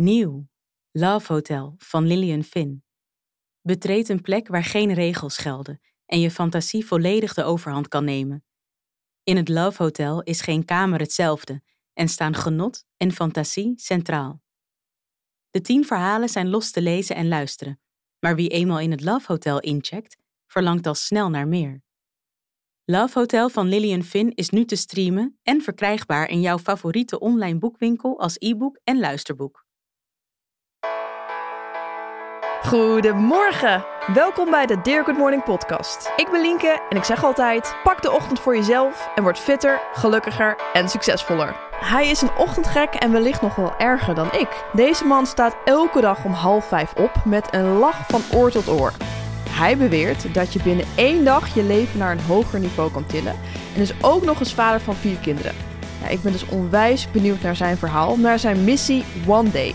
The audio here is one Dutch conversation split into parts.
Nieuw. Love Hotel van Lillian Finn. Betreed een plek waar geen regels gelden en je fantasie volledig de overhand kan nemen. In het Love Hotel is geen kamer hetzelfde en staan genot en fantasie centraal. De tien verhalen zijn los te lezen en luisteren, maar wie eenmaal in het Love Hotel incheckt, verlangt al snel naar meer. Love Hotel van Lillian Finn is nu te streamen en verkrijgbaar in jouw favoriete online boekwinkel als e-book en luisterboek. Goedemorgen. Welkom bij de Dear Good Morning podcast. Ik ben Lienke en ik zeg altijd: pak de ochtend voor jezelf en word fitter, gelukkiger en succesvoller. Hij is een ochtendgek en wellicht nog wel erger dan ik. Deze man staat elke dag om half vijf op met een lach van oor tot oor. Hij beweert dat je binnen één dag je leven naar een hoger niveau kan tillen en is ook nog eens vader van vier kinderen. Ik ben dus onwijs benieuwd naar zijn verhaal, naar zijn missie One Day.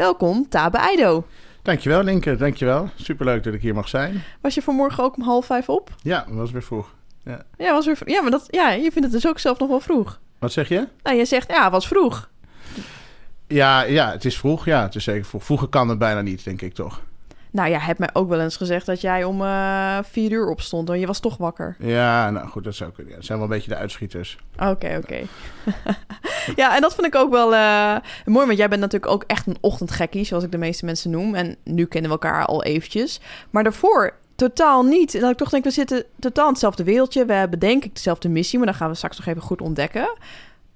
Welkom, Tabe Eido. Dankjewel, Linke. Dankjewel. Superleuk dat ik hier mag zijn. Was je vanmorgen ook om half vijf op? Ja, dat was weer vroeg. Ja. Ja, was weer, ja maar dat, ja, je vindt het dus ook zelf nog wel vroeg. Wat zeg je? Nou, je zegt, ja, het was vroeg. Ja, ja, het is vroeg. Ja, het is zeker vroeg. Vroeger kan het bijna niet, denk ik toch? Nou ja, hebt mij ook wel eens gezegd dat jij om eh, vier uur opstond. En je was toch wakker. Ja, nou goed, dat zou kunnen. Het zijn wel een beetje de uitschieters. Oké, oké. ja, en dat vind ik ook wel eh, mooi. Want jij bent natuurlijk ook echt een ochtendgekkie, zoals ik de meeste mensen noem. En nu kennen we elkaar al eventjes. Maar daarvoor totaal niet. En dat ik toch denk, we zitten totaal in hetzelfde wereldje. We hebben denk ik dezelfde missie, maar dan gaan we straks nog even goed ontdekken.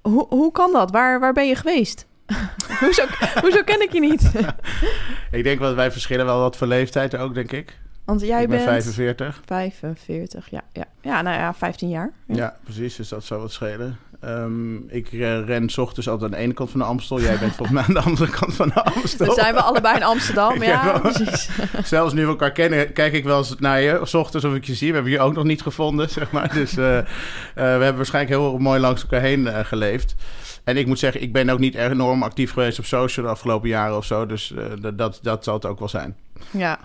Hoe, hoe kan dat? Waar, waar ben je geweest? hoezo, hoezo ken ik je niet? Ik denk wel, wij verschillen wel wat voor leeftijd ook, denk ik. Want jij ik ben bent 45. 45, ja, ja. Ja, nou ja, 15 jaar. Ja. precies. Dus dat zou wat schelen. Ehm, ik eh, ren 's ochtends altijd aan de ene kant van de Amstel. Jij bent volgens mij aan de andere kant van de Amstel. Dan zijn we allebei in Amsterdam. Ja, wel- precies. Zelfs nu we elkaar kennen, kijk ik wel eens naar je. 's ochtends of ik je zie. We hebben je ook nog niet gevonden, zeg maar. Dus eh, eh, we hebben waarschijnlijk heel mooi langs elkaar heen geleefd. En ik moet zeggen, ik ben ook niet enorm actief geweest op social de afgelopen jaren of zo. Dus eh, dat- dat, zal het ook wel zijn. Ja.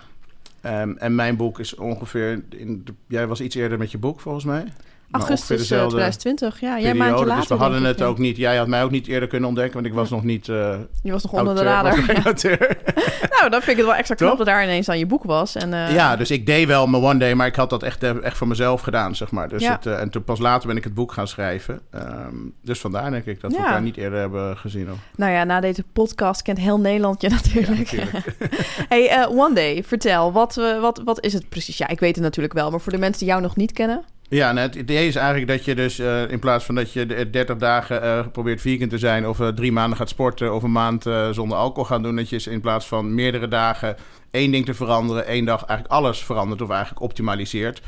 Ehm, en mijn boek is ongeveer... In de- jij was iets eerder met je boek, volgens mij. Augustus eh, dezelfde 2020, ja. Jij maandje periode. later. Dus we hadden het ja. ook niet... Jij had mij ook niet eerder kunnen ontdekken, want ik was nog niet... eh Je was nog onder de auteur, radar. auteur. nou, dan vind ik het wel extra knap dat daar ineens aan je boek was. En, eh, Ja, dus ik deed wel mijn one day, maar ik had dat echt, eh, echt voor mezelf gedaan, zeg maar. Dus Ja. het, eh, en toen pas later ben ik het boek gaan schrijven. Ehm, dus vandaar denk ik dat we elkaar niet eerder hebben gezien. Of, Nou ja, na deze podcast kent heel Nederland je natuurlijk. natuurlijk. hey, eh, One Day, vertel. Wat, eh, wat, wat is het precies? Ja, ik weet het natuurlijk wel. Maar voor de mensen die jou nog niet kennen... Ja, nou, het idee is eigenlijk dat je dus eh, in plaats van dat je de 30 dagen eh, probeert vegan te zijn... of eh, drie maanden gaat sporten of een maand eh, zonder alcohol gaat doen... dat je dus in plaats van meerdere dagen één ding te veranderen... één dag eigenlijk alles verandert of eigenlijk optimaliseert.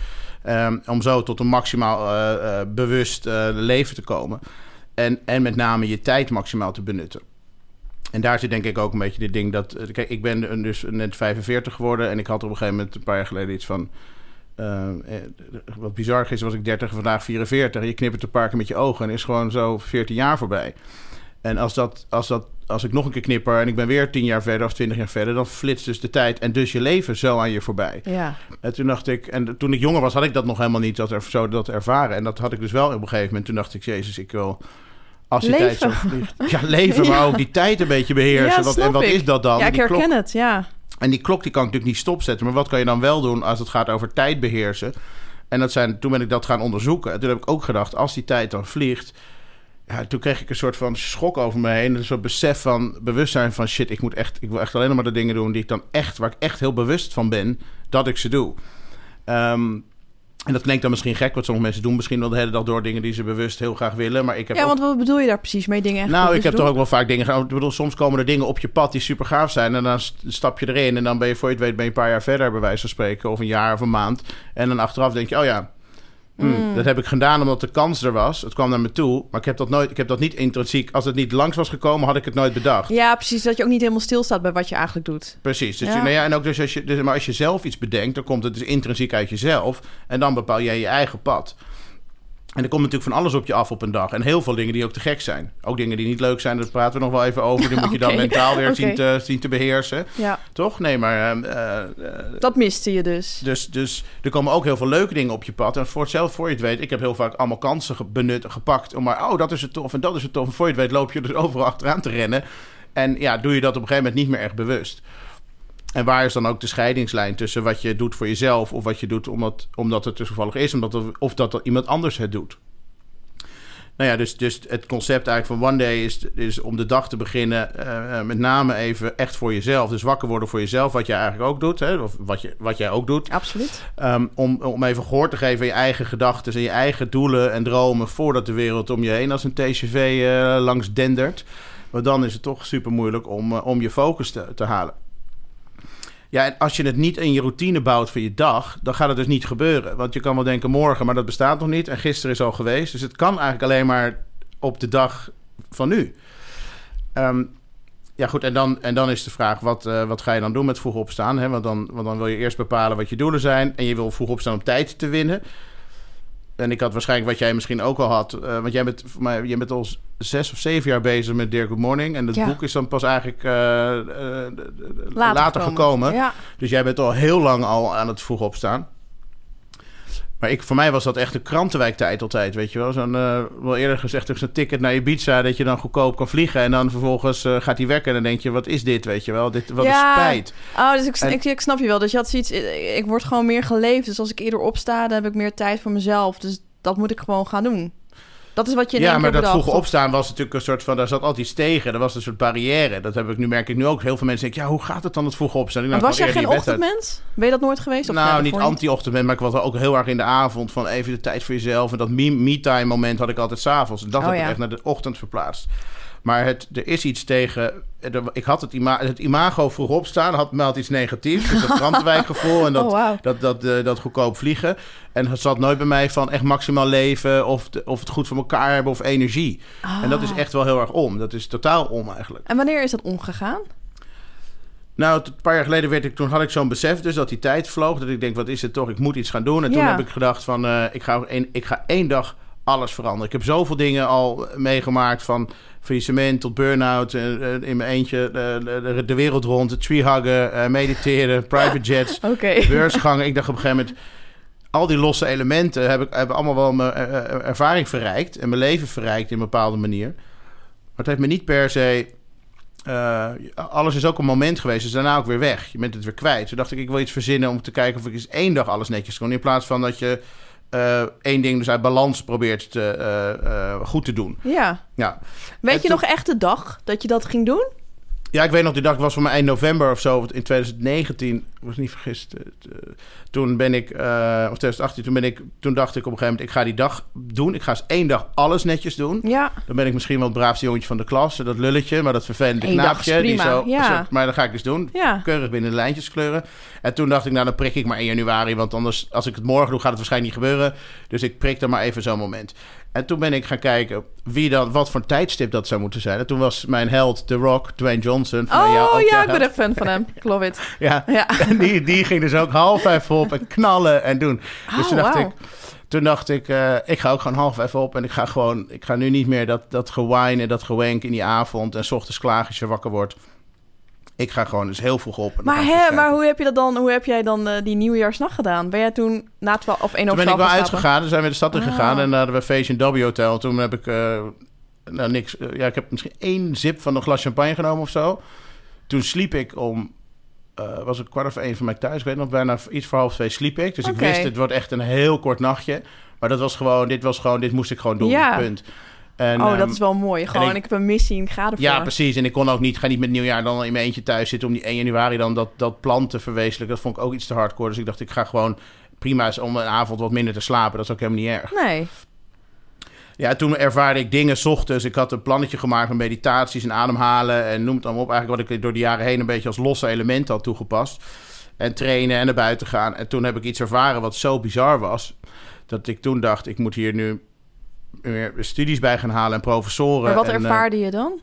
Ehm, om zo tot een maximaal eh, eh, bewust eh, leven te komen. En, en met name je tijd maximaal te benutten. En daar zit denk ik ook een beetje dit ding dat... eh, Kijk, ik ben dus net 45 geworden... en ik had op een gegeven moment een paar jaar geleden iets van... eh, eh, wat bizar is, was ik 30 en vandaag 44. Je knippert een paar keer met je ogen en is gewoon zo 14 jaar voorbij. En als, dat, als, dat, als ik nog een keer knipper en ik ben weer 10 jaar verder of 20 jaar verder... dan flitst dus de tijd en dus je leven zo aan je voorbij. Ja, En toen dacht ik, en toen ik jonger was, had ik dat nog helemaal niet dat er, zo dat ervaren. En dat had ik dus wel op een gegeven moment. Toen dacht ik, Jezus, ik wil. Als die tijd zo Leven. vliegt. Ja, leven, maar ook die tijd een beetje beheersen. Ja, wat, en wat ik. is dat dan? ja ik herken het, ja. En die klok die kan ik natuurlijk niet stopzetten. Maar wat kan je dan wel doen als het gaat over tijd beheersen? En dat zijn, toen ben ik dat gaan onderzoeken. En toen heb ik ook gedacht, als die tijd dan vliegt... Ja, toen kreeg ik een soort van schok over me heen. Een soort besef van bewustzijn van shit, ik moet echt, ik wil echt alleen maar de dingen doen die ik dan echt, waar ik echt heel bewust van ben, dat ik ze doe. Ehm, en dat klinkt dan misschien gek, wat sommige mensen doen misschien wel de hele dag door dingen die ze bewust heel graag willen. Maar ik heb Ja, ook want wat bedoel je daar precies mee? Dingen echt nou, ik heb toch ook wel vaak dingen. Ik bedoel, soms komen er dingen op je pad die super gaaf zijn. En dan st- stap je erin. En dan ben je, voor je het weet, ben je een paar jaar verder, bij wijze van spreken. Of een jaar of een maand. En dan achteraf denk je, oh ja. Mm. Dat heb ik gedaan omdat de kans er was. Het kwam naar me toe. Maar ik heb dat nooit, ik heb dat niet intrinsiek. Als het niet langs was gekomen, had ik het nooit bedacht. Ja, precies. Dat je ook niet helemaal stilstaat bij wat je eigenlijk doet. Precies. Dus Ja. nou ja, en ook dus als je, dus, maar als je zelf iets bedenkt, dan komt het dus intrinsiek uit jezelf. En dan bepaal jij je eigen pad. En er komt natuurlijk van alles op je af op een dag. En heel veel dingen die ook te gek zijn. Ook dingen die niet leuk zijn, daar praten we nog wel even over. Die moet je dan mentaal weer zien, te, zien te beheersen. Ja, Toch? Nee, maar... ehm, eh, eh, dat miste je dus. dus, dus er komen ook heel veel leuke dingen op je pad. En voor hetzelfde, voor je het weet, ik heb heel vaak allemaal kansen ge- benut, gepakt. Om maar, oh, dat is het tof en dat is het tof. En voor je het weet loop je dus overal achteraan te rennen. En ja, doe je dat op een gegeven moment niet meer echt bewust. En waar is dan ook de scheidingslijn tussen wat je doet voor jezelf... of wat je doet omdat, omdat het toevallig is... Omdat er, of dat er iemand anders het doet. Nou ja, dus, dus het concept eigenlijk van One Day is, is om de dag te beginnen... eh, eh, met name even echt voor jezelf. Dus wakker worden voor jezelf, wat jij eigenlijk ook doet. Hè, of wat, je, wat jij ook doet. Absoluut. Um, om, om even gehoor te geven aan je eigen gedachten en je eigen doelen en dromen voordat de wereld om je heen als een TCV eh, langs dendert. Maar dan is het toch super moeilijk om, om je focus te, te halen. Ja, en als je het niet in je routine bouwt voor je dag, dan gaat het dus niet gebeuren. Want je kan wel denken morgen, maar dat bestaat nog niet. En gisteren is al geweest. Dus het kan eigenlijk alleen maar op de dag van nu. Ehm, ja, goed. En dan, en dan is de vraag: wat, eh, wat ga je dan doen met vroeg opstaan? Hè? Want, dan, want dan wil je eerst bepalen wat je doelen zijn. En je wil vroeg opstaan om tijd te winnen. En ik had waarschijnlijk wat jij misschien ook al had. eh, want jij bent, voor mij, jij bent al zes of zeven jaar bezig met Dear Good Morning. En het Ja. boek is dan pas eigenlijk eh, eh, Later, later, gekomen. Ja. Dus jij bent al heel lang al aan het vroeg opstaan. Maar ik, voor mij was dat echt een krantenwijktijd altijd, weet je wel. Zo'n, eh, wel eerder gezegd, ook zo'n ticket naar Ibiza... dat je dan goedkoop kan vliegen. En dan vervolgens eh, gaat hij werken en dan denk je... wat is dit, weet je wel? Dit, wat Ja. een spijt. Oh, dus ik, En- ik, ik snap je wel. Dus je had zoiets, ik, ik word gewoon meer geleefd. Dus als ik eerder opsta, dan heb ik meer tijd voor mezelf. Dus dat moet ik gewoon gaan doen. Dat is wat je in Ja, maar dat vroeg opstaan was natuurlijk een soort van... daar zat altijd iets tegen. Er was een soort barrière. Dat heb ik nu, merk ik nu ook. Heel veel mensen denken... ja, hoe gaat het dan het vroeg opstaan? Ik Maar was jij geen ochtendmens? Ben je dat nooit geweest? Of nou, niet anti-ochtendmens, maar ik was ook heel erg in de avond van even de tijd voor jezelf. En dat me- me-time moment had ik altijd s'avonds. En dat Oh, heb ik ja. echt naar de ochtend verplaatst. Maar het, er is iets tegen. er- Ik had het, ima het imago vroeg opstaan, had meldt iets negatiefs. Dus dat krantenwijkgevoel en dat, Oh, wauw. dat, dat, eh, dat goedkoop vliegen. En het zat nooit bij mij van echt maximaal leven of, de- of het goed voor elkaar hebben of energie. En dat is Ah. echt wel heel erg om. Dat is totaal om eigenlijk. En wanneer is dat omgegaan? Nou, een paar jaar geleden werd ik, toen had ik zo'n besef dus dat die tijd vloog. Dat ik denk, wat is het toch? Ik moet iets gaan doen. En toen heb ik gedacht van, eh, ik, ga één, ik ga één dag alles veranderen. Ik heb zoveel dingen al meegemaakt van faillissement tot burn-out. eh, eh, in mijn eentje de, de, de wereld rond, het treehuggen, eh, mediteren, private jets, beursgangen. Ik dacht op een gegeven moment, al die losse elementen hebben, allemaal wel mijn eh, eh, ervaring verrijkt. En mijn leven verrijkt in een bepaalde manier. Maar het heeft me niet per se... eh, alles is ook een moment geweest, dus daarna ook weer weg. Je bent het weer kwijt. Toen dacht ik, ik wil iets verzinnen om te kijken of ik eens één dag alles netjes kon. In plaats van dat je eh, één ding dus uit balans probeert te, eh, eh, goed te doen. Ja. Ja. Weet En je toen- nog echt de dag dat je dat ging doen? Ja, ik weet nog, die dag was voor mij eind november of zo, in 2019, ik was niet vergist. eh, t- toen ben ik, eh, of 2018, toen ben ik, toen dacht ik op een gegeven moment, ik ga die dag doen. Ik ga eens één dag alles netjes doen. Ja. Dan ben ik misschien wel het braafste jongetje van de klas, dat lulletje, maar dat vervelende Eén dag knaapje. die zo, ja. zo- maar dat ga ik dus doen. Ja. Keurig binnen de lijntjes kleuren. En toen dacht ik, nou dan prik ik maar 1 januari, want anders, als ik het morgen doe, gaat het waarschijnlijk niet gebeuren. Dus ik prik er maar even zo'n moment. En toen ben ik gaan kijken wie dan, wat voor tijdstip dat zou moeten zijn. En toen was mijn held The Rock, Dwayne Johnson. van Oh ja, ik ben echt fan van hem. Ik love it. Ja, Ja. en die, die ging dus ook half vijf op en knallen en doen. Dus Oh, toen dacht wauw. ik, toen dacht ik, eh, ik ga ook gewoon half vijf op en ik ga gewoon, ik ga nu niet meer dat, dat gewine en dat gewenk in die avond en 's ochtends klagen als je wakker wordt. Ik ga gewoon dus heel vroeg op. en Maar, hè, eens maar hoe heb je dat dan? Hoe heb jij dan eh, die nieuwjaarsnacht gedaan? Ben jij toen na 12 of 1 Toen over ben ik 12 wel gaan uitgegaan, dan zijn we de stad in Ah. gegaan en naar de feestje in W Hotel. Toen heb ik, eh, nou niks, eh, ja ik heb misschien één zip van een glas champagne genomen of zo. Toen sliep ik om, was het kwart over één van mij thuis. Ik weet nog, bijna iets voor half twee sliep ik. Dus ik wist, het wordt echt een heel kort nachtje. Maar dat was gewoon, dit was gewoon, dit moest ik gewoon doen, Ja. punt. En, Oh, dat ehm, is wel mooi. Gewoon, ik- ik, heb een missie, ik ga ervoor. ja, precies. En ik kon ook niet, ga niet met nieuwjaar dan in mijn eentje thuis zitten om die 1 januari dan dat, dat plan te verwezenlijken. Dat vond ik ook iets te hardcore. Dus ik dacht, ik ga gewoon prima is om een avond wat minder te slapen. Dat is ook helemaal niet erg. Nee. Ja, toen ervaarde ik dingen 's ochtends. Ik had een plannetje gemaakt met meditaties en ademhalen en noem het allemaal op. Eigenlijk wat ik door de jaren heen een beetje als losse element had toegepast. En trainen en naar buiten gaan. En toen heb ik iets ervaren wat zo bizar was. Dat ik toen dacht, ik moet hier nu meer studies bij gaan halen en professoren. Maar wat en, eh, ervaarde je dan?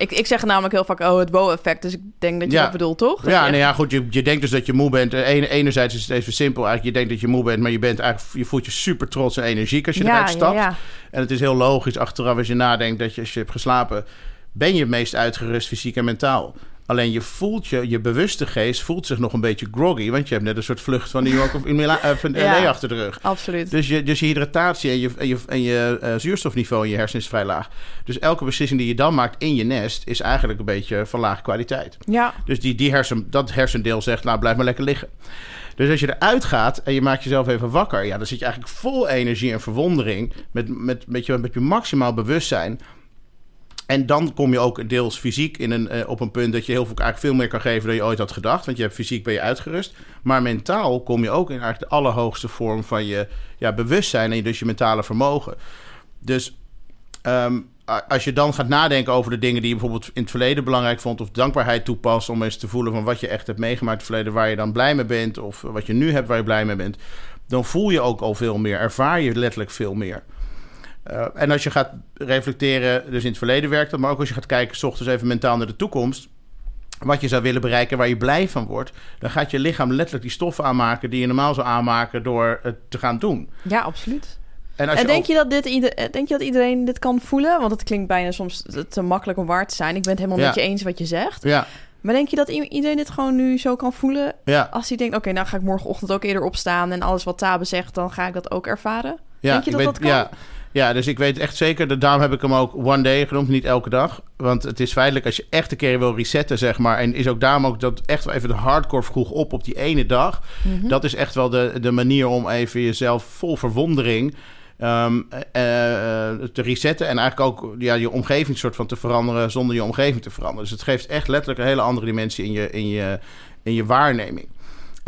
Ik, ik zeg namelijk heel vaak, oh, het wow-effect. Dus ik denk dat je Ja. dat bedoelt, toch? Dat Ja, nou ja, goed. Je, je denkt dus dat je moe bent. Eh, Ene, enerzijds is het even simpel. Eigenlijk, je denkt dat je moe bent, maar je, bent eigenlijk, je voelt je super trots en energiek als je ja, eruit stapt. Ja, ja. En het is heel logisch achteraf als je nadenkt dat je, als je hebt geslapen, ben je het meest uitgerust fysiek en mentaal. Alleen je voelt je, je bewuste geest voelt zich nog een beetje groggy. Want je hebt net een soort vlucht van New York of in Mila- eh, van Ja. Achter de rug. Absoluut. Dus je, dus je hydratatie en je, en je, en je eh, zuurstofniveau in je hersenen is vrij laag. Dus elke beslissing die je dan maakt in je nest is eigenlijk een beetje van lage kwaliteit. Ja, Dus die, die hersen, dat hersendeel zegt, nou blijf maar lekker liggen. Dus als je eruit gaat en je maakt jezelf even wakker, ja, dan zit je eigenlijk vol energie en verwondering, met, met, met, je, met je maximaal bewustzijn. En dan kom je ook deels fysiek in een, eh, op een punt dat je heel veel, eigenlijk veel meer kan geven dan je ooit had gedacht. Want je hebt fysiek ben je uitgerust. Maar mentaal kom je ook in eigenlijk de allerhoogste vorm van je ja, bewustzijn en dus je mentale vermogen. Dus ehm, als je dan gaat nadenken over de dingen die je bijvoorbeeld in het verleden belangrijk vond, of dankbaarheid toepast om eens te voelen van wat je echt hebt meegemaakt in het verleden, waar je dan blij mee bent, of wat je nu hebt waar je blij mee bent, dan voel je ook al veel meer, ervaar je letterlijk veel meer. Eh, en als je gaat reflecteren, dus in het verleden werkt dat, maar ook als je gaat kijken, s ochtends even mentaal naar de toekomst, wat je zou willen bereiken, waar je blij van wordt, dan gaat je lichaam letterlijk die stoffen aanmaken die je normaal zou aanmaken door het te gaan doen. ja, absoluut. En, denk ook- je, dat dit ieder, eh, denk je dat iedereen dit kan voelen? Want het klinkt bijna soms te- makkelijk om waar te zijn. Ik ben het helemaal Ja. met je eens wat je zegt. Ja, Maar denk je dat iedereen dit gewoon nu zo kan voelen? ja. Als hij denkt, oké, nou ga ik morgenochtend ook eerder opstaan... en alles wat Tabe zegt, dan ga ik dat ook ervaren? Ja, Denk je ik dat dat kan? Ja, ja, dus ik weet echt zeker, dat- daarom heb ik hem ook one day genoemd, niet elke dag. Want het is feitelijk, als je echt een keer wil resetten, zeg maar, en is ook daarom ook dat echt wel even de hardcore vroeg op op die ene dag. Mhm. Dat is echt wel de, de manier om even jezelf vol verwondering ehm, eh, eh, te resetten. En eigenlijk ook ja, je omgeving soort van te veranderen zonder je omgeving te veranderen. Dus het geeft echt letterlijk een hele andere dimensie in je, in je, in je waarneming.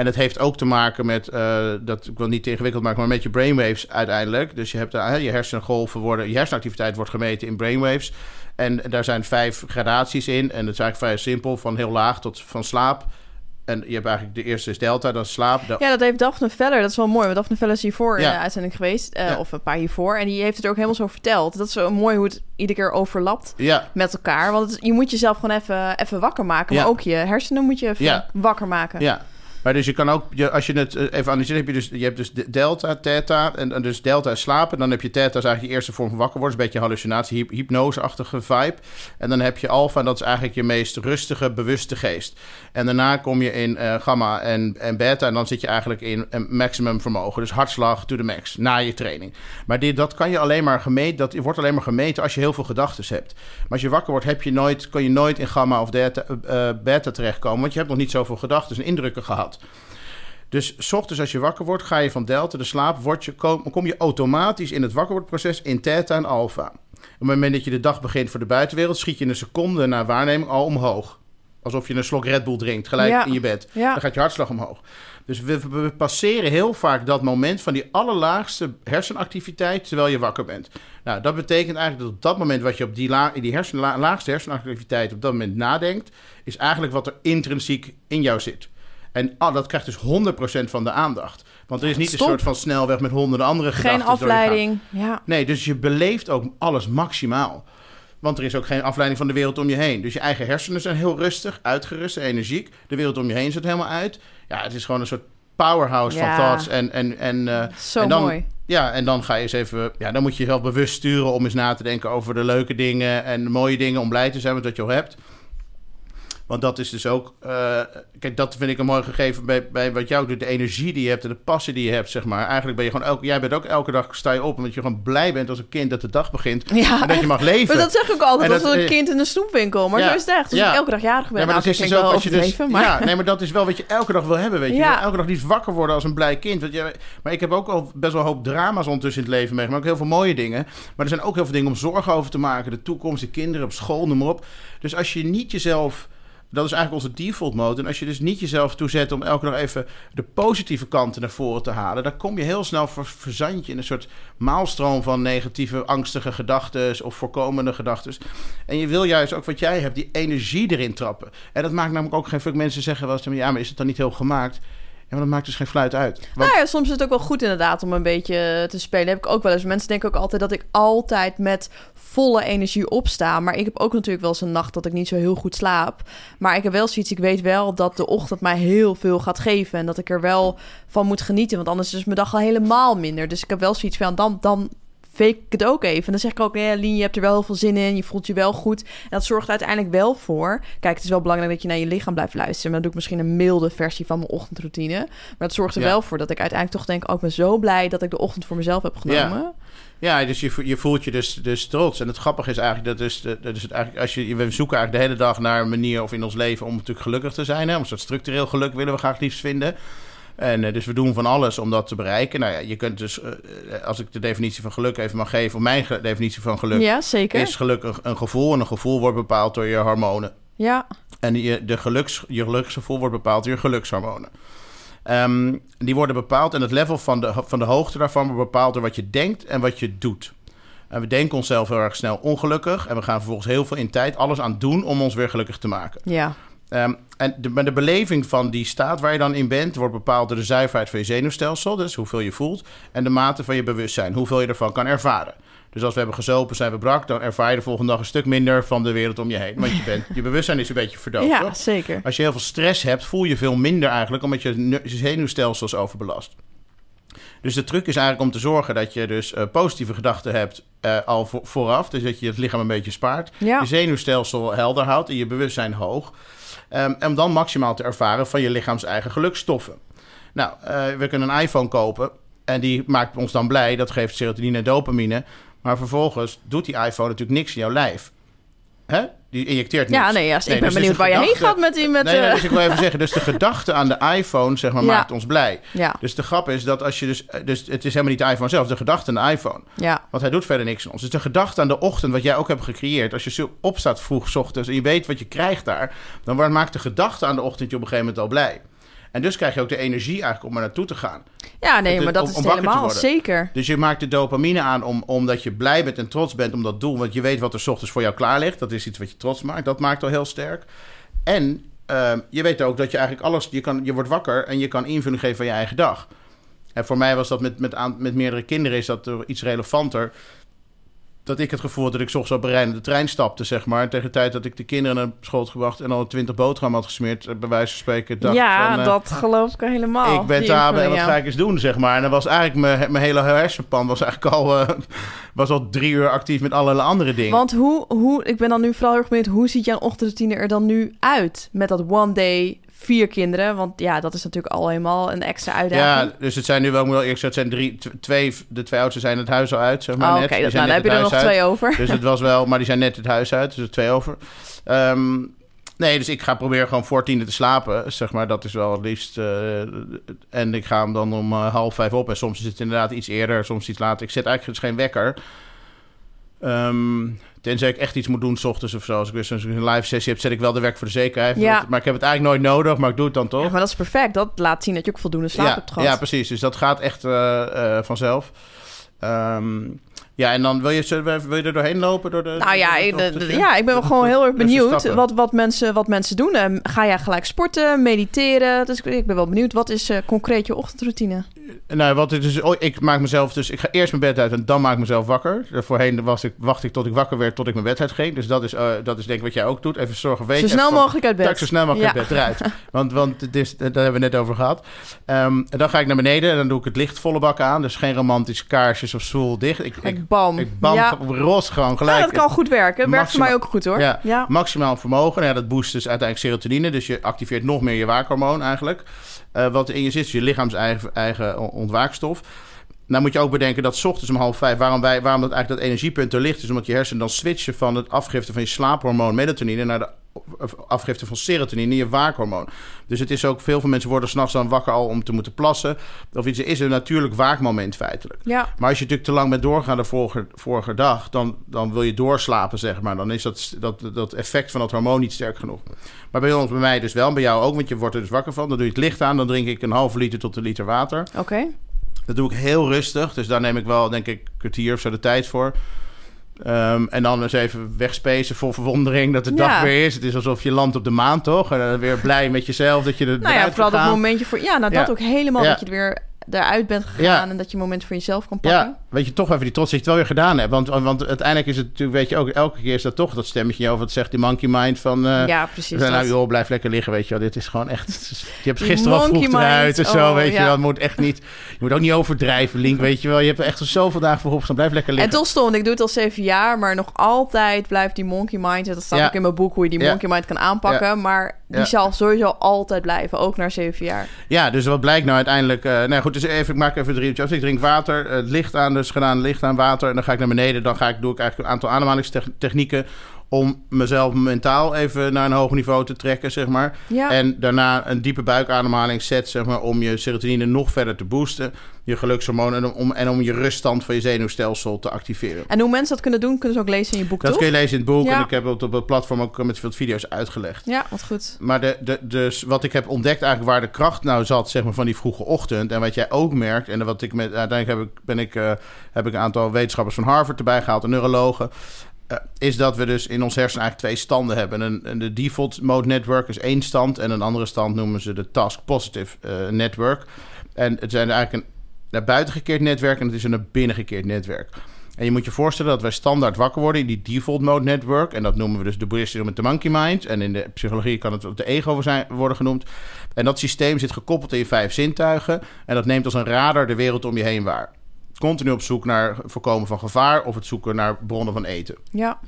En dat heeft ook te maken met, eh, dat, ik wil niet te ingewikkeld maken, maar met je brainwaves uiteindelijk. Dus je hebt hè, je hersengolven worden, je hersenactiviteit wordt gemeten in brainwaves. En daar zijn vijf gradaties in. En dat is eigenlijk vrij simpel, van heel laag tot van slaap. En je hebt eigenlijk, de eerste is delta, is slaap. De- Ja, dat heeft Daphne Veller. Dat is wel mooi, want Daphne Veller is hiervoor in de uitzending geweest. eh, Ja. Of een paar hiervoor. En die heeft het ook helemaal zo verteld. Dat is zo mooi hoe het iedere keer overlapt ja, met elkaar. Want het- je moet jezelf gewoon even, even wakker maken. Maar ook je hersenen moet je even wakker maken. Ja. Maar dus je kan ook, je, als je het eh, even analyseert, heb je dus, je hebt dus de delta, theta. En, dus delta is slapen. Dan heb je theta, is eigenlijk je eerste vorm van wakker worden. is een beetje hallucinatie, hyp- hypnoseachtige vibe. En dan heb je en dat is eigenlijk je meest rustige, bewuste geest. En daarna kom je in eh, gamma en, en beta. En dan zit je eigenlijk in maximum vermogen. Dus hartslag to the max, na je training. Maar dit, dat kan je alleen maar gemeten, dat wordt alleen maar gemeten als je heel veel gedachten hebt. Maar als je wakker wordt, heb je nooit, kan je nooit in gamma of delta, eh, beta terechtkomen. Want je hebt nog niet zoveel gedachten en indrukken gehad. Dus 's ochtends als je wakker wordt, ga je van delta, de slaap, word je, kom, kom je automatisch in het wakkerwordproces in theta en alpha. Op het moment dat je de dag begint voor de buitenwereld, schiet je in een seconde naar waarneming al omhoog. Alsof je een slok Red Bull drinkt, gelijk Ja. in je bed. Ja. Dan gaat je hartslag omhoog. Dus we, we passeren heel vaak dat moment van die allerlaagste hersenactiviteit terwijl je wakker bent. Nou, dat betekent eigenlijk dat op dat moment wat je op die, la, die hersen, la- laagste hersenactiviteit op dat moment nadenkt, is eigenlijk wat er intrinsiek in jou zit. En ah, dat krijgt dus 100% van de aandacht. Want er is niet Stop. een soort van snelweg met honderden andere Geen gedachten. gaan. afleiding. Ja. Nee, dus je beleeft ook alles maximaal. Want er is ook geen afleiding van de wereld om je heen. Dus je eigen hersenen zijn heel rustig, uitgerust en energiek. De wereld om je heen zit helemaal uit. Ja, het is gewoon een soort powerhouse Ja. van thoughts. En, en, en, eh, Zo en dan, mooi. Ja, en dan ga je eens even... Ja, dan moet je jezelf bewust sturen om eens na te denken over de leuke dingen... en de mooie dingen om blij te zijn met wat je al hebt. Want dat is dus ook... eh, kijk, dat vind ik een mooi gegeven bij, bij wat jou doet. De energie die je hebt en de passie die je hebt, zeg maar. Eigenlijk ben je gewoon... Elke, jij bent ook elke dag sta je op... omdat je gewoon blij bent als een kind dat de dag begint. Ja, en dat je mag leven. Maar dat zeg ik ook altijd En als dat- een eh, kind in een snoepwinkel. Maar ja, zo is het echt. Als ja. ik elke dag jarig ben, Ja, maar nou, dat is dus ook als je dus, maar... ja, nee, maar dat is wel wat je elke dag wil hebben, weet je. Elke dag niet wakker worden als een blij kind. Want je, maar ik heb ook al best wel een hoop drama's ondertussen in het leven meegemaakt. Ook heel veel mooie dingen. Maar er zijn ook heel veel dingen om zorgen over te maken. De toekomst, de kinderen op school, noem maar op. Dus als je niet jezelf... Dat is eigenlijk onze default mode. En als je dus niet jezelf toezet om elke dag even de positieve kanten naar voren te halen, dan kom je heel snel ver, verzand je in een soort maalstroom van negatieve, angstige gedachten of voorkomende gedachten. En je wil juist ook wat jij hebt, die energie erin trappen. En dat maakt namelijk ook geen fuck. Mensen zeggen wel eens, ja, maar is het dan niet heel gemaakt? Maar dat maakt dus geen fluit uit. Nou ja, soms is het ook wel goed inderdaad om een beetje te spelen. Heb ik ook wel eens. Mensen denken ook altijd dat ik altijd met volle energie opsta. Maar ik heb ook natuurlijk wel eens een nacht dat ik niet zo heel goed slaap. Maar ik heb wel zoiets. Ik weet wel dat de ochtend mij heel veel gaat geven. En dat ik er wel van moet genieten. Want anders is mijn dag al helemaal minder. Dus ik heb wel zoiets van dan, dan fake ik het ook even. En dan zeg ik ook, ja, Lien, je hebt er wel heel veel zin in. Je voelt je wel goed. En dat zorgt uiteindelijk wel voor... Kijk, het is wel belangrijk dat je naar je lichaam blijft luisteren. Maar dan doe ik misschien een milde versie van mijn ochtendroutine. Maar het zorgt er Ja. wel voor dat ik uiteindelijk toch denk... Oh, ik ben zo blij dat ik de ochtend voor mezelf heb genomen. Ja, dus je, je voelt je dus, dus trots. En het grappige is eigenlijk dat is, dat is het eigenlijk als je we zoeken eigenlijk de hele dag naar een manier of in ons leven om natuurlijk gelukkig te zijn. Hè? Om een soort structureel geluk willen we graag liefst vinden. En eh, dus we doen van alles om dat te bereiken. Nou ja, je kunt dus, eh, eh, als ik de definitie van geluk even mag geven, of mijn definitie van geluk, Ja, zeker. is geluk een, een gevoel. En een gevoel wordt bepaald door je hormonen. Ja, En je, de geluks, je geluksgevoel wordt bepaald door je gelukshormonen. Ehm, die worden bepaald en het level van de, van de hoogte daarvan wordt bepaald door wat je denkt en wat je doet. En we denken onszelf heel erg snel ongelukkig. En we gaan vervolgens heel veel in tijd alles aan doen om ons weer gelukkig te maken. ja. Ehm, en de, maar de beleving van die staat waar je dan in bent, wordt bepaald door de zuiverheid van je zenuwstelsel. Dus hoeveel je voelt. En de mate van je bewustzijn. Hoeveel je ervan kan ervaren. Dus als we hebben gezopen, zijn we brak, dan ervaar je de volgende dag een stuk minder van de wereld om je heen. Want je, bent, je bewustzijn is een beetje verdoofd. ja toch? zeker. Als je heel veel stress hebt, voel je veel minder eigenlijk, omdat je zenuwstelsel is overbelast. Dus de truc is eigenlijk om te zorgen dat je dus eh, positieve gedachten hebt eh, al vo- vooraf. Dus dat je het lichaam een beetje spaart. Ja. Je zenuwstelsel helder houdt en je bewustzijn hoog. En om dan maximaal te ervaren van je lichaams eigen gelukstoffen. Nou, eh, we kunnen een iPhone kopen en die maakt ons dan blij. Dat geeft serotonine en dopamine. Maar vervolgens doet die iPhone natuurlijk niks in jouw lijf. Hè? Die injecteert niks. Ja, nee, ja, ik ben dus benieuwd waar je heen gaat met die... Met, nee, nee, eh, dus ik wil even zeggen, dus de gedachte aan de iPhone, zeg maar, Ja. maakt ons blij. ja, Dus de grap is dat als je dus, dus het is helemaal niet de iPhone zelf, de gedachte aan de iPhone. ja, Want hij doet verder niks aan ons. Dus de gedachte aan de ochtend, wat jij ook hebt gecreëerd, als je zo opstaat vroeg 's ochtends en je weet wat je krijgt daar, dan maakt de gedachte aan de ochtend je op een gegeven moment al blij. En dus krijg je ook de energie eigenlijk om er naartoe te gaan. ja, nee, maar dat om- is om helemaal. Zeker. Dus je maakt de dopamine aan om, omdat je blij bent en trots bent om dat doel. Want je weet wat er 's ochtends voor jou klaar ligt. Dat is iets wat je trots maakt. Dat maakt al heel sterk. En ehm, je weet ook dat je eigenlijk alles... Je, kan, je wordt wakker en je kan invulling geven van je eigen dag. En voor mij was dat met, met, aan- met meerdere kinderen is dat iets relevanter. Dat ik het gevoel had dat ik ochtends op een rijdende trein stapte, zeg maar. Tegen de tijd dat ik de kinderen naar school had gebracht... en al twintig boterhammen had gesmeerd, eh, bij wijze van spreken... dacht ja, van, eh, dat geloof ik helemaal. ik ben hebben en wat ja. ga ik eens doen, zeg maar. En dan was eigenlijk mijn, mijn hele hersenpan was eigenlijk al, eh, was al drie uur actief met allerlei andere dingen. Want hoe, hoe, ik ben dan nu vooral heel erg benieuwd, hoe ziet jouw ochtendroutine er dan nu uit? Met dat one day, vier kinderen. Want ja, dat is natuurlijk al helemaal een extra uitdaging. ja, dus het zijn nu wel, ik moet wel eerlijk zeggen, het zijn drie, twee, de twee oudsten zijn het huis al uit, zeg maar Oh, net. Oké, nou, dan heb je er nog uit. twee over. Dus het was wel, maar die zijn net het huis uit, dus er twee over. Ehm, nee, dus ik ga proberen gewoon voor tien te slapen, zeg maar. Dat is wel het liefst. eh, en ik ga hem dan om eh, half vijf op. En soms is het inderdaad iets eerder, soms iets later. Ik zet eigenlijk dus geen wekker. Ehm, tenzij ik echt iets moet doen s ochtends of zo. Als ik weer zo'n live sessie heb, zet ik wel de werk voor de zekerheid. Ja. Maar ik heb het eigenlijk nooit nodig, maar ik doe het dan toch. Ja, maar dat is perfect. Dat laat zien dat je ook voldoende slaap ja, hebt gehad. ja, precies. Dus dat gaat echt eh, eh, vanzelf. Ehm, ja, en dan wil je, wil je er doorheen lopen? Door de, Nou ja, door de- de- ja, ik ben wel gewoon heel erg benieuwd wat, wat, mensen, wat mensen doen. Ehm, ga jij gelijk sporten, mediteren? Dus ik, ik ben wel benieuwd, wat is eh, concreet je ochtendroutine? Nou, wat het is, oh, ik maak mezelf dus, ik ga eerst mijn bed uit en dan maak ik mezelf wakker. Voorheen was ik, wacht ik tot ik wakker werd, tot ik mijn bed uit ging. Dus dat is, eh, dat is denk ik wat jij ook doet. Even zorgen, weet Zo snel van- mogelijk uit bed. Ik zo snel mogelijk Ja. uit bed eruit. Want, want is, daar hebben we net over gehad. Ehm, en dan ga ik naar beneden en dan doe ik het licht volle bak aan. Dus geen romantische kaarsjes of stoel dicht. Ik, ik, bam. ik bam ja. gewoon gelijk. Ja, dat kan goed werken. Werkt voor mij ook goed hoor. Ja. ja. Maximaal vermogen. Nou ja, dat boost dus uiteindelijk serotonine. Dus je activeert nog meer je waakhormoon eigenlijk. Eh, wat in je zit, is je lichaams eigen, eigen ontwaakstof. Nou moet je ook bedenken dat 's ochtends om half vijf... waarom, wij, waarom dat eigenlijk dat energiepunt er ligt... is omdat je hersenen dan switchen van het afgifte van je slaaphormoon melatonine... naar de afgifte van serotonine, je waakhormoon. Dus het is ook, veel van mensen worden s'nachts dan wakker al om te moeten plassen. Of iets, is een natuurlijk waakmoment feitelijk. Ja. Maar als je natuurlijk te lang bent doorgegaan de vorige, vorige dag, dan, dan wil je doorslapen, zeg maar. Dan is dat, dat, dat effect van dat hormoon niet sterk genoeg. Maar bij ons, bij mij dus wel, bij jou ook, want je wordt er dus wakker van. Dan doe je het licht aan, dan drink ik een halve liter tot een liter water. Oké. Dat doe ik heel rustig, dus daar neem ik wel, denk ik, een kwartier of zo de tijd voor. Ehm, en dan eens even wegspacen voor verwondering dat de Ja. dag weer is. Het is alsof je landt op de maan, toch? En dan weer blij met jezelf dat je er Nou ja, vooral dat momentje voor... Ja, nou dat Ja. ook helemaal Ja. dat je er weer eruit bent gegaan... Ja. en dat je een moment voor jezelf kan pakken. Ja, weet je, toch even die trots dat je het wel weer gedaan hebt. Want, want uiteindelijk is het natuurlijk, weet je ook, elke keer is dat toch dat stemmetje over. Wat zegt die monkey mind van... eh, Ja, precies. nou, dat. joh, blijf lekker liggen, weet je wel. Dit is gewoon echt... Je hebt gisteren al vroeg eruit en zo, oh, weet je ja. wel. Het moet echt niet... Je moet ook niet overdrijven, Link, weet je wel. Je hebt er echt zoveel dagen voor opgestaan. Blijf lekker En liggen. toch stond, ik doe het al zeven jaar, maar nog altijd blijft die monkey mind. Dat staat Ja. ook in mijn boek hoe je die monkey mind kan aanpakken. Maar die Ja. zal sowieso altijd blijven, ook na zeven jaar. Ja, dus wat blijkt nou uiteindelijk... eh nou goed, dus even, ik maak even drie uurtjes af. Ik drink water, eh, het licht aan, dus gedaan, licht aan water. En dan ga ik naar beneden. Dan ga ik, doe ik eigenlijk een aantal ademhalingstechnieken... om mezelf mentaal even naar een hoger niveau te trekken, zeg maar. Ja. En daarna een diepe buikademhaling set, zeg maar, om je serotonine nog verder te boosten. Je gelukshormoon en om, en om je ruststand van je zenuwstelsel te activeren. En hoe mensen dat kunnen doen, kunnen ze ook lezen in je boek, Dat toch? kun je lezen in het boek Ja. en ik heb het op het platform ook met veel video's uitgelegd. Ja, wat goed. Maar de, de, dus wat ik heb ontdekt eigenlijk waar de kracht nou zat, zeg maar van die vroege ochtend. En wat jij ook merkt, en wat ik met, uiteindelijk heb ik, ben ik, eh, heb ik een aantal wetenschappers van Harvard erbij gehaald, en neurologen. Eh, is dat we dus in ons hersenen eigenlijk twee standen hebben. Een, de default mode network is één stand. En een andere stand noemen ze de task positive eh, network. En het zijn eigenlijk een naar buiten gekeerd netwerk en het is een naar binnen gekeerd netwerk. En je moet je voorstellen dat wij standaard wakker worden in die default mode network. En dat noemen we dus de boeddhistische met de monkey mind. En in de psychologie kan het de ego zijn, worden genoemd. En dat systeem zit gekoppeld in je vijf zintuigen. En dat neemt als een radar de wereld om je heen waar. Continu op zoek naar voorkomen van gevaar of het zoeken naar bronnen van eten. Ja.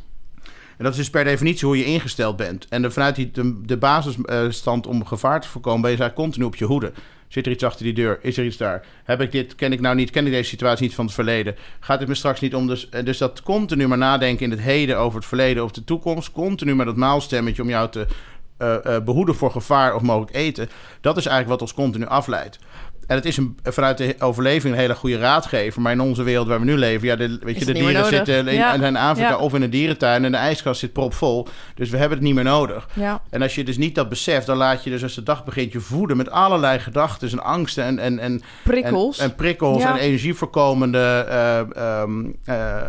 En dat is dus per definitie hoe je ingesteld bent. En de, vanuit die, de, de basisstand om gevaar te voorkomen... ben je eigenlijk continu op je hoede. Zit er iets achter die deur? Is er iets daar? Heb ik dit? Ken ik nou niet? Ken ik deze situatie niet van het verleden? Gaat het me straks niet om? Dus, eh, dus dat continu maar nadenken in het heden over het verleden of de toekomst. Continu met dat maalstemmetje om jou te eh, eh, behoeden voor gevaar of mogelijk eten. Dat is eigenlijk wat ons continu afleidt. En het is een, vanuit de overleving een hele goede raadgever. Maar in onze wereld waar we nu leven, ja, de, weet je, de dieren zitten in, Ja. in Afrika Ja. of in een dierentuin en de ijskast zit propvol. Dus we hebben het niet meer nodig. Ja. En als je dus niet dat beseft, dan laat je dus als de dag begint je voeden met allerlei gedachten en angsten en, en, en, Prikkels. en, en prikkels en energievoorkomende eh, ehm, eh,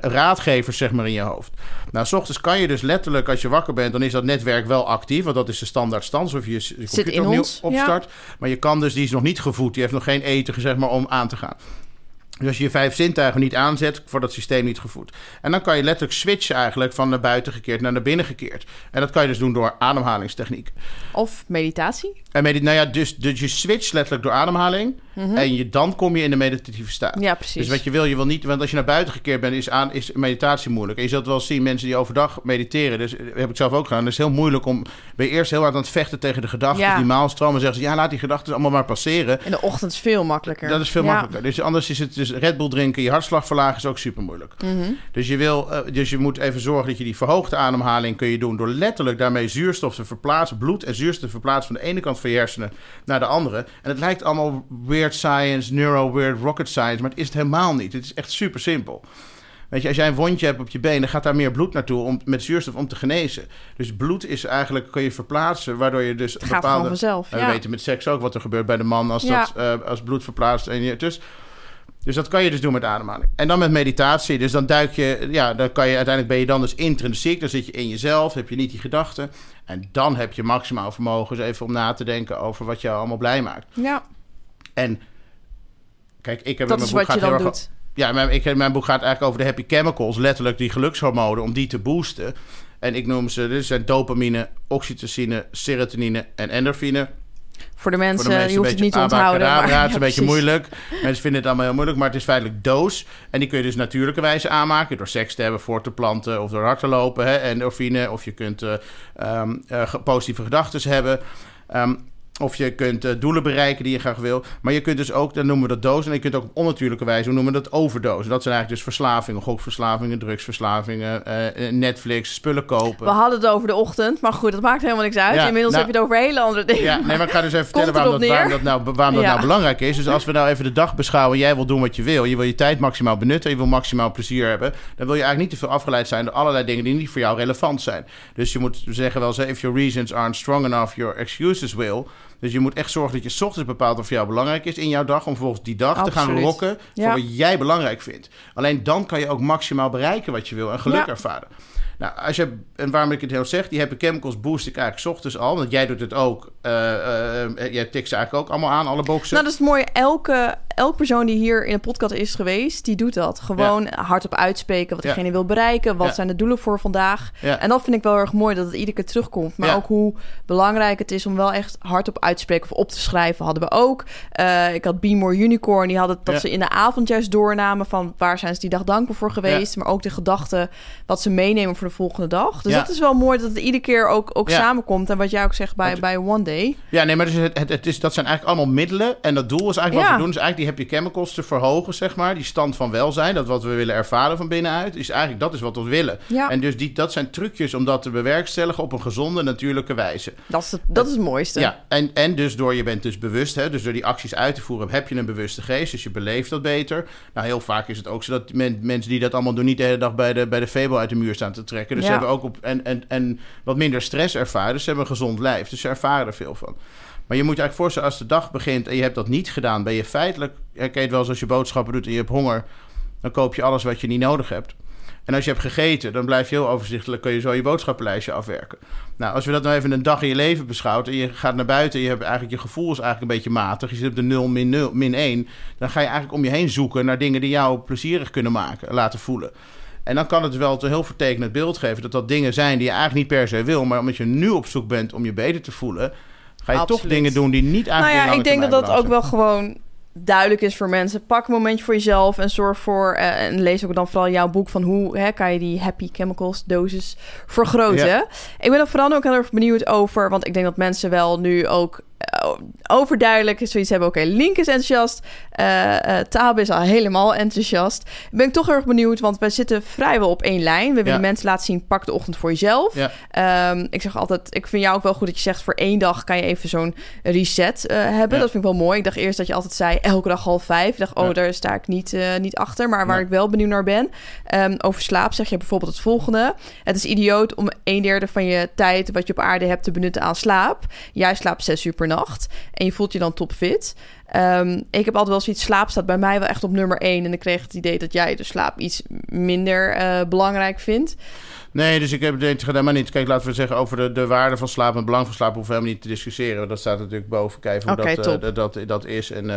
raadgevers zeg maar in je hoofd. Nou, s ochtends kan je dus letterlijk als je wakker bent, dan is dat netwerk wel actief, want dat is de standaard stand, alsof je je computer opnieuw ons, ja. opstart. Maar je kan dus, die is nog niet gevoed, die heeft nog geen eten zeg maar om aan te gaan. Dus als je je vijf zintuigen niet aanzet, wordt dat systeem niet gevoed. En dan kan je letterlijk switchen eigenlijk van naar buiten gekeerd naar naar binnen gekeerd. En dat kan je dus doen door ademhalingstechniek. Of meditatie. En medit nou ja, dus, dus je switcht letterlijk door ademhaling. En je, dan kom je in de meditatieve staat. Mhm. Ja, precies. Dus wat je wil, je wil niet... Want als je naar buiten gekeerd bent, is, aan, is meditatie moeilijk. En je zult wel zien, mensen die overdag mediteren... Dus dat heb ik zelf ook gedaan. Het is heel moeilijk om... Ben je eerst heel hard aan het vechten tegen de gedachten... Ja. die maalstromen. En zeggen ze, ja, laat die gedachten allemaal maar passeren. In de ochtend is veel makkelijker. Dat is veel Ja. makkelijker. Dus anders is het dus Red Bull drinken, je hartslag verlagen is ook super moeilijk. Mhm. Dus je wil, eh, dus je moet even zorgen dat je die verhoogde ademhaling kun je doen door letterlijk daarmee zuurstof te verplaatsen, bloed en zuurstof te verplaatsen van de ene kant van je hersenen naar de andere. En het lijkt allemaal weird science, neuro weird rocket science, maar het is het helemaal niet. Het is echt super simpel. Weet je, als jij een wondje hebt op je been, dan gaat daar meer bloed naartoe om, met zuurstof om te genezen. Dus bloed is eigenlijk, kun je verplaatsen, waardoor je dus Het gaat gewoon vanzelf. ja. we weten met seks ook wat er gebeurt bij de man als, Ja. dat, eh, als bloed verplaatst. En je, dus, dus dat kan je dus doen met ademhaling. En dan met meditatie. Dus dan duik je, ja, dan kan je uiteindelijk ben je dan dus intrinsiek. Dan zit je in jezelf, heb je niet die gedachten. En dan heb je maximaal vermogen dus even om na te denken over wat jou allemaal blij maakt. ja, En kijk, ik heb dat in mijn boek gaat heel erg- doet. ja, mijn, ik, mijn boek gaat eigenlijk over de happy chemicals, letterlijk die gelukshormonen, om die te boosten. En ik noem ze, dit zijn dopamine, oxytocine, serotonine en endorfine. Voor de mensen, Voor de mensen je hoeft het niet te onthouden. maar- het is een ja, beetje moeilijk. Mensen vinden het allemaal heel moeilijk, maar het is feitelijk doos. En die kun je dus natuurlijke wijze aanmaken. Door seks te hebben, voor te planten of door hard te lopen. Hè, endorfine. Of je kunt eh, ehm, eh, positieve gedachten hebben. Ehm, of je kunt eh, doelen bereiken die je graag wil. Maar je kunt dus ook, dan noemen we dat doos. En je kunt ook op onnatuurlijke wijze, we noemen dat overdosen. Dat zijn eigenlijk dus verslavingen. Gokverslavingen, drugsverslavingen, eh, Netflix, spullen kopen. We hadden het over de ochtend, maar goed, dat maakt helemaal niks uit. Ja, Inmiddels nou- heb je het over hele andere dingen. Ja, nee, maar ik ga dus even vertellen Komt waarom, dat, erop waarom, dat, nou, waarom dat Ja. nou belangrijk is. Dus als we nou even de dag beschouwen, jij wil doen wat je wil. Je wil je tijd maximaal benutten, je wil maximaal plezier hebben. Dan wil je eigenlijk niet te veel afgeleid zijn door allerlei dingen die niet voor jou relevant zijn. Dus je moet zeggen wel eens, if your reasons aren't strong enough, your excuses will. Dus je moet echt zorgen dat je 's ochtends bepaalt wat voor jou belangrijk is in jouw dag. Om vervolgens die dag te gaan lokken voor Ja. wat jij belangrijk vindt. Alleen dan kan je ook maximaal bereiken wat je wil en geluk ervaren. Nou, als je, en waarom ik het heel zeg, die chemicals boost ik eigenlijk ochtends al. Want jij doet het ook. eh, eh, eh, jij tikt ze eigenlijk ook allemaal aan, alle boxen. Nou, dat is mooi. Elke, elke persoon die hier in de podcast is geweest, die doet dat. Gewoon hardop uitspreken wat Ja. diegene wil bereiken. Wat Ja. zijn de doelen voor vandaag? Ja. En dat vind ik wel erg mooi, dat het iedere keer terugkomt. Maar Ja. ook hoe belangrijk het is om wel echt hardop uit te spreken of op te schrijven, hadden we ook. Ik had Be More Unicorn, die hadden dat Ja. ze in de avond juist doornamen van waar zijn ze die dag dankbaar voor geweest. Maar ook de gedachten wat ze meenemen voor de volgende dag. Dus Ja. dat is wel mooi dat het iedere keer ook, ook Ja. samenkomt. En wat jij ook zegt bij, bij One Day. Ja, nee, maar dus het, het, het is, dat zijn eigenlijk allemaal middelen. En dat doel is eigenlijk wat we doen. Is eigenlijk die happy chemicals te verhogen, zeg maar. Die stand van welzijn. Dat wat we willen ervaren van binnenuit. Is eigenlijk, dat is wat we willen. Ja. En dus die, dat zijn trucjes om dat te bewerkstelligen op een gezonde, natuurlijke wijze. Dat is het, dat is het mooiste. Ja, en, en dus door je bent dus bewust, hè, dus door die acties uit te voeren, heb je een bewuste geest, dus je beleeft dat beter. Nou, heel vaak is het ook zo dat men, mensen die dat allemaal doen, niet de hele dag bij de, bij de Febo uit de muur staan te trekken. Dus Ja. ze hebben ook op, en, en, en wat minder stress ervaren, dus ze hebben een gezond lijf, dus ze ervaren er veel van. Maar je moet je eigenlijk voorstellen, als de dag begint en je hebt dat niet gedaan, ben je feitelijk, herken je het wel eens als je boodschappen doet en je hebt honger, dan koop je alles wat je niet nodig hebt. En als je hebt gegeten, dan blijf je heel overzichtelijk, kun je zo je boodschappenlijstje afwerken. Nou, als we dat nou even een dag in je leven beschouwt en je gaat naar buiten en je hebt eigenlijk je gevoel is eigenlijk een beetje matig, je zit op de 0 min 0 min 1, dan ga je eigenlijk om je heen zoeken naar dingen die jou plezierig kunnen maken, laten voelen. En dan kan het wel een heel vertekenend beeld geven dat dat dingen zijn die je eigenlijk niet per se wil, maar omdat je nu op zoek bent om je beter te voelen, ga je toch dingen doen die niet eigenlijk Nou ja, ik denk dat dat ook wel gewoon duidelijk is voor mensen. Pak een momentje voor jezelf en zorg voor... eh, en lees ook dan vooral jouw boek van hoe hè, kan je die happy chemicals dosis vergroten. Ja. Ik ben er vooral ook heel erg benieuwd over... want ik denk dat mensen wel nu ook overduidelijk zoiets hebben. Oké, Link is enthousiast. eh eh Tabe is al helemaal enthousiast. Ben ik toch heel erg benieuwd, want wij zitten vrijwel op één lijn. We willen Ja. mensen laten zien, pak de ochtend voor jezelf. Ja. Ehm, ik zeg altijd, ik vind jou ook wel goed dat je zegt... voor één dag kan je even zo'n reset eh, hebben. Ja. Dat vind ik wel mooi. Ik dacht eerst dat je altijd zei, elke dag half vijf. Ik dacht, oh, daar sta ik niet, eh, niet achter. Maar waar ik wel benieuwd naar ben... ehm, over slaap zeg je bijvoorbeeld het volgende. Het is idioot om een derde van je tijd... wat je op aarde hebt te benutten aan slaap. Jij slaapt zes uur per nacht. En je voelt je dan topfit. Ehm, ik heb altijd wel zoiets, slaap staat bij mij wel echt op nummer één. En ik kreeg het idee dat jij de slaap iets minder eh, belangrijk vindt. Nee, dus ik heb het helemaal niet. Kijk, laten we zeggen over de, de waarde van slaap en het belang van slaap hoeven we helemaal niet te discussiëren. want Dat staat natuurlijk boven. Kijken hoe dat, eh, dat, dat, is. En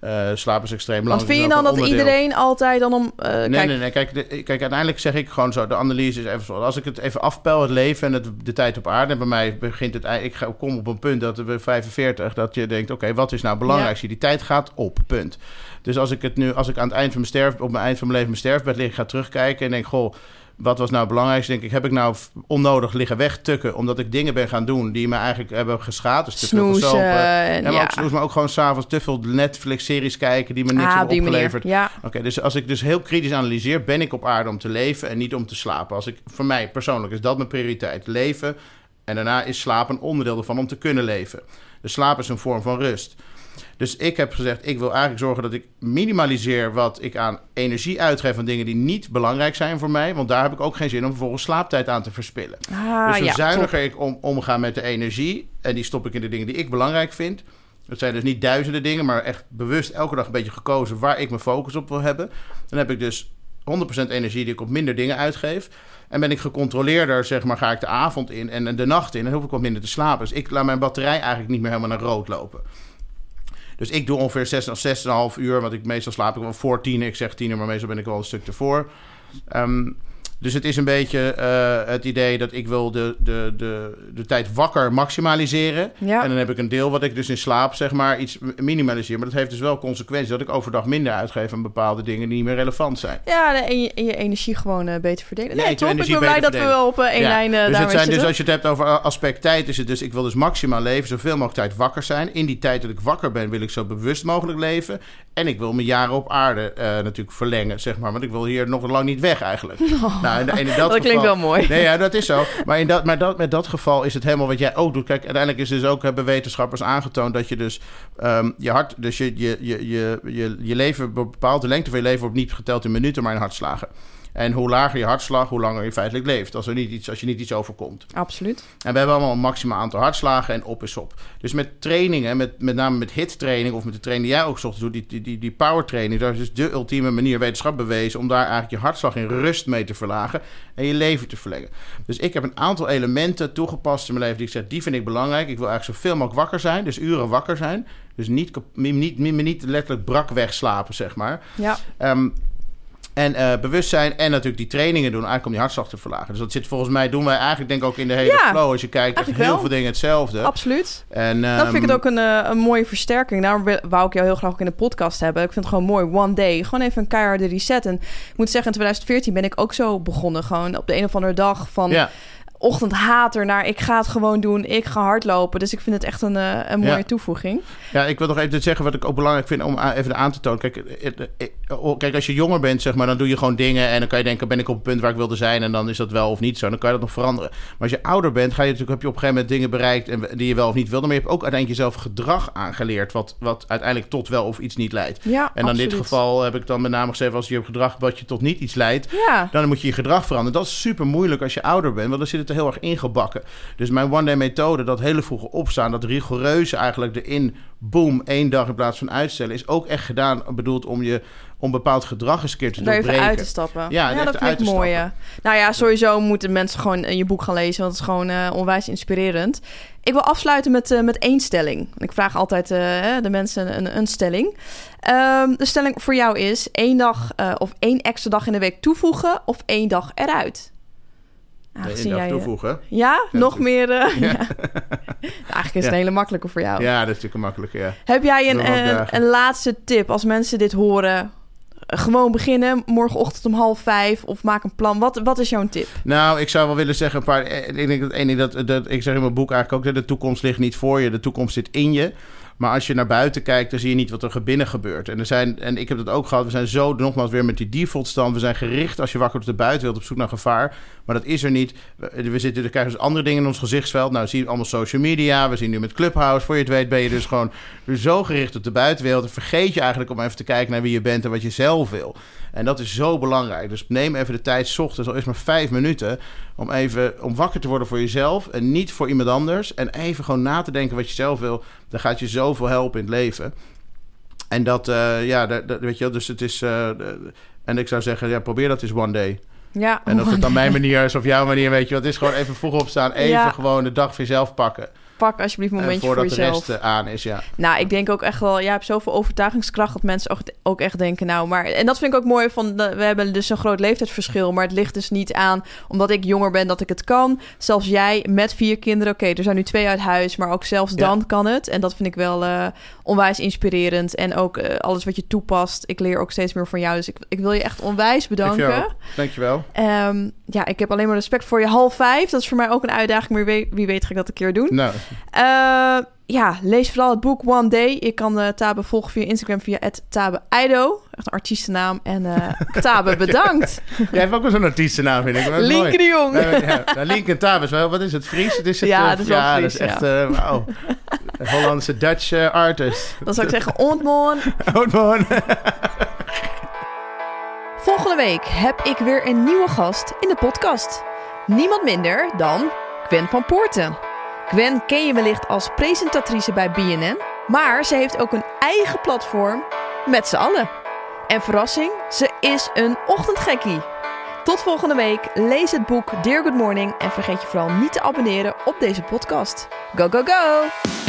eh, eh, slaap is extreem Want belangrijk. vind je dan dat onderdeel. iedereen altijd dan om... Nee, kijk, nee, nee. Kijk, de- kijk, uiteindelijk zeg ik gewoon zo. De analyse is even zo. Als ik het even afpel, het leven en het, de tijd op aarde. En bij mij begint het... Ik ga- kom op een punt dat we 45... dat je denkt, oké, wat is nou belangrijk? Die tijd gaat op, punt. Dus als ik het nu... Als ik aan het eind van mijn sterf... op mijn eind van mijn leven mijn sterfbed lig... ga terugkijken en denk, goh... Wat was nou het belangrijkste? Denk ik, heb ik nou onnodig liggen wegtukken... omdat ik dingen ben gaan doen die me eigenlijk hebben geschaad? Dus te veel Snoezen gesopen. en Ja, maar ja. ook snoes, maar ook gewoon s'avonds te veel Netflix-series kijken... die me niks ah, hebben opgeleverd. Ja, Oké, dus als ik dus heel kritisch analyseer, ben ik op aarde om te leven en niet om te slapen. Als ik, voor mij persoonlijk is dat mijn prioriteit. Leven en daarna is slaap een onderdeel ervan om te kunnen leven. Dus slaap is een vorm van rust. Dus ik heb gezegd, ik wil eigenlijk zorgen dat ik minimaliseer wat ik aan energie uitgeef van dingen die niet belangrijk zijn voor mij. Want daar heb ik ook geen zin om vervolgens slaaptijd aan te verspillen. ah, dus hoe ja, zuiniger ik om, omga met de energie. En die stop ik in de dingen die ik belangrijk vind. Dat zijn dus niet duizenden dingen, maar echt bewust elke dag een beetje gekozen waar ik mijn focus op wil hebben. Dan heb ik dus 100% energie die ik op minder dingen uitgeef. En ben ik gecontroleerder, zeg maar, ga ik de avond in en de nacht in. En hoef ik wat minder te slapen. Dus ik laat mijn batterij eigenlijk niet meer helemaal naar rood lopen. Dus ik doe ongeveer 6 of 6,5 uur. Want ik meestal slaap ik wel voor tien. Ik zeg tien uur, maar meestal ben ik wel een stuk ervoor. Ehm, dus het is een beetje eh, het idee dat ik wil de, de, de, de tijd wakker maximaliseren. Ja. En dan heb ik een deel wat ik dus in slaap, zeg maar, iets minimaliseer. Maar dat heeft dus wel consequenties dat ik overdag minder uitgeef aan bepaalde dingen die niet meer relevant zijn. Ja, en je, en je energie gewoon eh, beter verdelen. Nee, je top. Ik ben blij beter dat we verdelen. wel op eh, één Ja, lijn dus, het zijn, dus als je het hebt over aspect tijd, is het dus... ik wil dus maximaal leven, zoveel mogelijk tijd wakker zijn. In die tijd dat ik wakker ben, wil ik zo bewust mogelijk leven. En ik wil mijn jaren op aarde eh, natuurlijk verlengen, zeg maar. Want ik wil hier nog lang niet weg eigenlijk. Nou, en, en in dat, dat klinkt wel mooi. Nee, ja, dat is zo. Maar, in dat, maar dat, met dat geval is het helemaal wat jij ook doet. Kijk, uiteindelijk is dus ook, hebben wetenschappers aangetoond dat je dus ehm, je hart, dus je, je, je, je, je, je leven, bepaalt de lengte van je leven wordt niet geteld in minuten, maar in hartslagen. En hoe lager je hartslag, hoe langer je feitelijk leeft. Als, er niet iets, als je niet iets overkomt. Absoluut. En we hebben allemaal een maximaal aantal hartslagen en op is op. Dus met trainingen, met, met name met hit-training of met de training die jij ook ochtends doet, die, die, die, die power training, dat is dus de ultieme manier, wetenschap bewezen, om daar eigenlijk je hartslag in rust mee te verlagen en je leven te verlengen. Dus ik heb een aantal elementen toegepast in mijn leven die ik zeg, die vind ik belangrijk. Ik wil eigenlijk zoveel mogelijk wakker zijn, dus uren wakker zijn. Dus niet, kap- niet, niet, niet, niet letterlijk brak wegslapen, zeg maar. Ja. Ehm, en eh, bewustzijn en natuurlijk die trainingen doen, eigenlijk om die hartslag te verlagen. Dus dat zit volgens mij, doen wij eigenlijk denk ik ook in de hele Ja, flow. Als je kijkt, echt heel wel. veel dingen hetzelfde. Absoluut. En, Dan vind ik het ehm, ook een, eh, een mooie versterking. Daarom wou ik jou heel graag ook in de podcast hebben. Ik vind het gewoon mooi. One day. Gewoon even een keiharde reset. En ik moet zeggen, in 2014 ben ik ook zo begonnen. Gewoon op de een of andere dag van Ja, ochtendhater naar ik ga het gewoon doen. Ik ga hardlopen. Dus ik vind het echt een, eh, een mooie Ja. toevoeging. ja, ik wil nog even zeggen wat ik ook belangrijk vind om a- even aan te tonen. Kijk, het- oh, kijk, als je jonger bent, zeg maar, dan doe je gewoon dingen. En dan kan je denken, ben ik op het punt waar ik wilde zijn? En dan is dat wel of niet zo. Dan kan je dat nog veranderen. Maar als je ouder bent, ga je natuurlijk, heb je op een gegeven moment dingen bereikt en, die je wel of niet wilde. Maar je hebt ook uiteindelijk jezelf gedrag aangeleerd. Wat, wat uiteindelijk tot wel of iets niet leidt. Ja, En dan in dit geval heb ik dan met name gezegd, als je op gedrag wat je tot niet iets leidt, Ja, dan moet je je gedrag veranderen. Dat is super moeilijk als je ouder bent, want dan zit het er heel erg ingebakken. Dus mijn one-day methode, dat hele vroege opstaan, dat rigoureuze eigenlijk erin, boom, één dag in plaats van uitstellen, is ook echt gedaan, bedoeld om je om bepaald gedrag eens een keer te daar even doorbreken. uit te stappen. Ja, dat vind ik mooi. ja. Nou ja, sowieso moeten mensen gewoon eh, je boek gaan lezen. Want het is gewoon eh, onwijs inspirerend. Ik wil afsluiten met, eh, met één stelling. Ik vraag altijd de mensen een, een stelling. Ehm, de stelling voor jou is één dag of één extra dag in de week toevoegen of één dag eruit. Aangezien jij, eh, toevoegen. Ja, nog meer. eh, ja. Eigenlijk is het een hele makkelijke voor jou. Ja, dat is natuurlijk een makkelijke, ja. Heb jij een, een, opdagen. een laatste tip als mensen dit horen? Gewoon beginnen, morgenochtend om half vijf of maak een plan. Wat, wat is jouw tip? Nou, ik zou wel willen zeggen een paar. eh, Ik denk dat één ding dat, dat ik zeg in mijn boek eigenlijk ook: dat de toekomst ligt niet voor je, de toekomst zit in je. Maar als je naar buiten kijkt, dan zie je niet wat er binnen gebeurt. En, er zijn, en ik heb dat ook gehad. We zijn zo, nogmaals, weer met die default stand. We zijn gericht als je wakker op de buitenwereld op zoek naar gevaar. Maar dat is er niet. We, we zitten, er krijgen dus andere dingen in ons gezichtsveld. Nou, zie je allemaal social media. We zien nu met Clubhouse. Voor je het weet ben je dus gewoon zo gericht op de buitenwereld. Dan vergeet je eigenlijk om even te kijken naar wie je bent en wat je zelf wil. En dat is zo belangrijk. Dus neem even de tijd, 's ochtends, al is maar vijf minuten, om even om wakker te worden voor jezelf en niet voor iemand anders. En even gewoon na te denken wat je zelf wil. Dan gaat je zoveel helpen in het leven. En dat, eh, ja, dat, dat- weet je wel, dus het is. eh, en ik zou zeggen, ja, probeer dat eens one day. Ja, En of het dan mijn manier is of jouw manier, weet je. Het is gewoon even vroeg opstaan, even Ja. gewoon de dag voor jezelf pakken. Pak alsjeblieft een En momentje voor voordat de jezelf. rest eh, aan is, ja. Nou, ik denk ook echt wel, jij hebt zoveel overtuigingskracht dat mensen ook, ook echt denken, nou, maar... En dat vind ik ook mooi van, we hebben dus een groot leeftijdsverschil, maar het ligt dus niet aan, omdat ik jonger ben, dat ik het kan. Zelfs jij met vier kinderen, oké, er zijn nu twee uit huis, maar ook zelfs Ja. dan kan het. En dat vind ik wel eh, onwijs inspirerend. En ook eh, alles wat je toepast, ik leer ook steeds meer van jou. Dus ik, ik wil je echt onwijs bedanken. ook. Dankjewel. Ehm, ja, ik heb alleen maar respect voor je half vijf. Dat is voor mij ook een uitdaging, maar wie, wie weet ga ik dat een keer doen. Nou, Eh, ja, lees vooral het boek One Day. Je kan eh, Tabe volgen via Instagram via @tabeaido. Echt een artiestennaam. En eh Tabe, bedankt. jij hebt ook wel zo'n artiestennaam, vind ik. Is. Linker de Jong. Ja, ja. Nou, Link en Tabes, wel, wat is het? Fries? Het is het, Ja, dat is wel ja, Fries, dat is echt. Een Hollandse Dutch artist. Dan zou ik zeggen, ontmoen. Man. Volgende week heb ik weer een nieuwe gast in de podcast. Niemand minder dan Gwen van Poorten. Gwen ken je wellicht als presentatrice bij BNN, maar ze heeft ook een eigen platform met z'n allen. En verrassing, ze is een ochtendgekkie. Tot volgende week. Lees het boek Dear Good Morning en vergeet je vooral niet te abonneren op deze podcast. Go, go, go!